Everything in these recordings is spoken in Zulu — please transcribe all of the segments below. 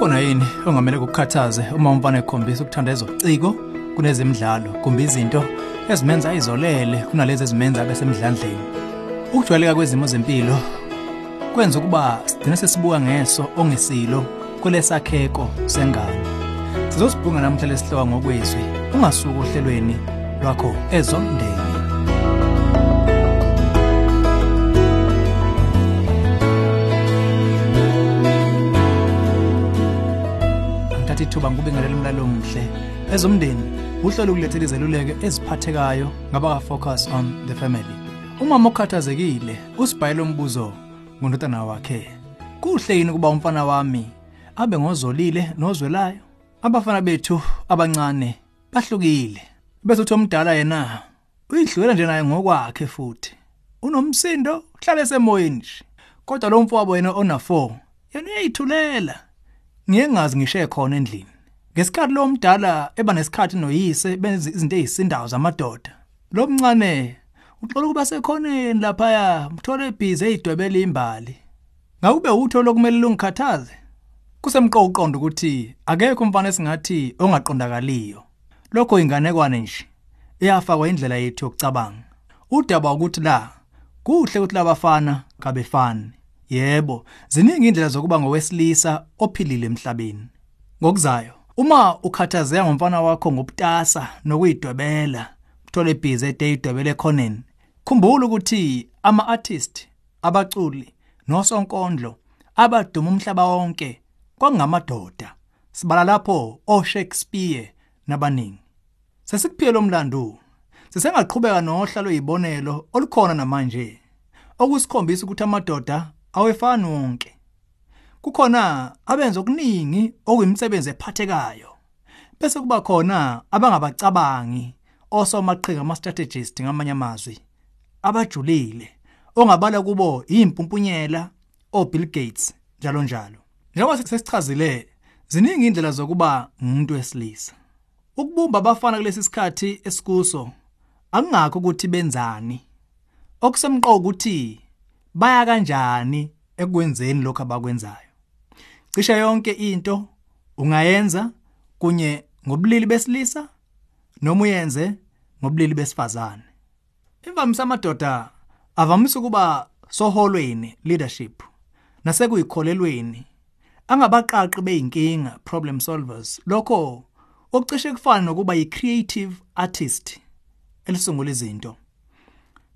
kukhona yini ongamele kukhathaze uma umfana ekhombisa ukuthanda ezociko kunezemidlalo kumbe izinto ezimenza izolele kunalezi ezimenza abe semidlandleni ukujwayeleka kwezimo zempilo kwenza ukuba sigcine sesibuka ngeso ongesilo kwelesakheko sengane. Sizosibhunga namhla lesihloko ngokwezwi ungasuki ohlelweni lwakho ezomndeni ngithatha ithuba ngikubingelela umlalo omuhle ezomndeni uhlelo ukulethela izeluleko eziphathekayo ngabaka-focus on the family. Umama okhathazekile usibhayela umbuzo ngondodana wakhe. Kuhle yini ukuba umfana wami abe ngozolile nozwelayo? Abafana bethu abancane bahlukile. Bese uthi omdala yena uyidlulela nje naye ngokwakhe futhi. Unomsindo uhlale semoyeni nje. Kodwa lo mfowabo yena ona4 yena uyayithulela. Ngeke ngazi ngishe khona endlini. Ngesikhathi lo mdala eba nesikhathi noyise benza izinto ezisindayo zamadoda. Lo mncane uxola ukuba sekhoneni laphaya mthole ebhizi eyidwebela imbali. Ngakube utho lokumele lungikhathaze? Kusemqoqo uqonda ukuthi akekho umfana esingathi ongaqondakaliyo. Lokho inganekwane nje iyafakwa indlela yethu yokucabanga. Udaba ukuthi la kuhle ukuthi labafana kabefani. Yebo ziningi indlela zokuba ngowesilisa ophilile emhlabeni. Ngokuzayo uma ukhathazeka ngomfana wakho ngobutasa nokuyidwebela uthole ibhizi edeyidwebele ekhoneni khumbula ukuthi ama-artist abaculi nosonkondlo abaduma umhlaba wonke kwakungamadoda sibala lapho oShakespeare nabaningi. Sesikuphile umlando sisengaqhubeka nohlalo oyibonelo olukhona namanje. Okusikhombisa ukuthi amadoda awefani wonke. Kukhona abenza okuningi okuyimisebenzi ephathekayo bese kuba khona abangabacabangi osomaqhinga ama strategist ngamanye amazwi abajulile ongabala kubo impumpunyela oBill Gates njalo njalo. Njengoba sesichazile ziningi indlela zokuba umuntu wesilisa. Ukubumba abafana kulesi sikhathi esikuso akungakho ukuthi benzani. Okusemqoka ukuthi baya kanjani ekwenzeni lokho abakwenzayo? Cishe yonke into ungayenza kunye ngobulili besilisa noma uyenze ngobulili besifazane? Imvamisa amadoda avamisa ukuba soholweni leadership nasekuyikholelweni angabaqaqi beyinkinga problem solvers. Lokho okucishe kufana nokuba yi-creative artist elisungula izinto.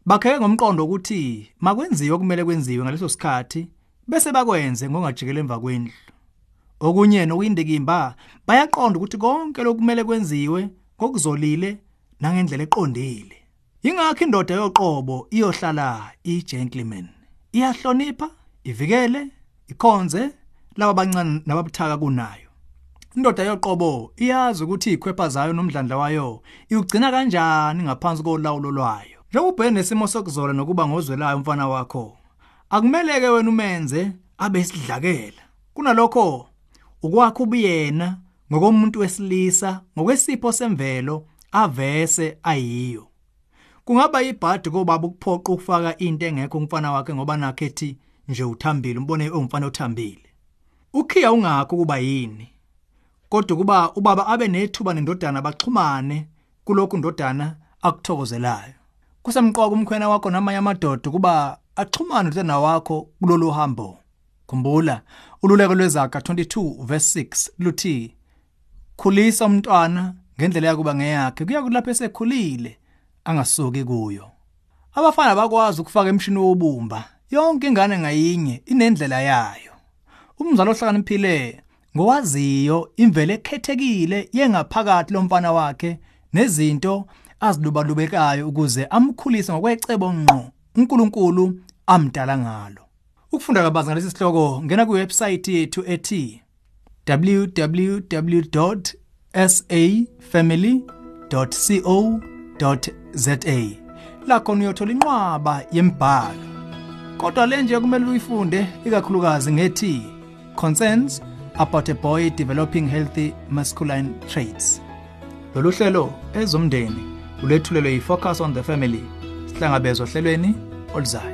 Bakheke ngomqondo ukuthi makwenziwe okumele kwenziwe ngaleso sikhathi bese bakwenze ngongajikela emva kwendlu. Okunye nokuyindikimba bayaqonda ukuthi konke lokumele kwenziwe ngokuzolile nangendlela eqondile. Ingakho indoda yoqobo iyohlala i-gentleman. Iyahlonipha ivikele ikhonze laba abancane nababuthaka kunayo. Indoda yoqobo iyazi ukuthi ikhwepha zayo nomdlandla wayo iugcina kanjani ngaphansi kolawulo lwayo. Njengoba ubheke nesimo sokuzola nokuba ngozwelayo umfana wakho akumeleke wena umenze abe isidlakela kunalokho ukwakho ubuyena ngokomuntu wesilisa ngokwesipho semvelo avese ayiyo. Kungaba ibhadi kobaba ukuphoqa ukufaka into engekho umfana wakhe ngoba nakhe ethi nje uthambile umbone ungumfana othambile. Ukhiya ungakho kuba yini? Kodwa kuba ubaba abe nethuba nendodana baxhumane kulokhu indodana akuthokozelayo. Kusemqoka umkhwena wakho namanye amadoda kuba axhumane nodana wakho kulolu hambo. Khumbula ululeko lwezaga 22 verse 6 luthi khulisa umntwana ngendlela yakuba ngeyakhe kuya kulapho esekhulile angasuki kuyo. Abafana bakwazi ukufaka emshini wobumba yonke ingane ngayinye inendlela yayo. Umzali ohlakaniphile ngowaziyo imvelo ekhethekile yengaphakathi lomfana wakhe nezinto azilubalubekayo ukuze amkhulise ngokwecebo ngqo uNkulunkulu amdala ngalo. Ukufunda kabanzi ngalesi sihloko ngena kuwebsite yethu ethi www.safamily.co.za la khona uyothola inqwaba yemibhalo kodwa le nje kumele uyifunde ikakhulukazi ngethi concerns about a boy developing healthy masculine traits. Lolu hlelo ezomndeni. Ulethulelwe yi-focus on the family sihlangabezwa ohlelweni oluzayo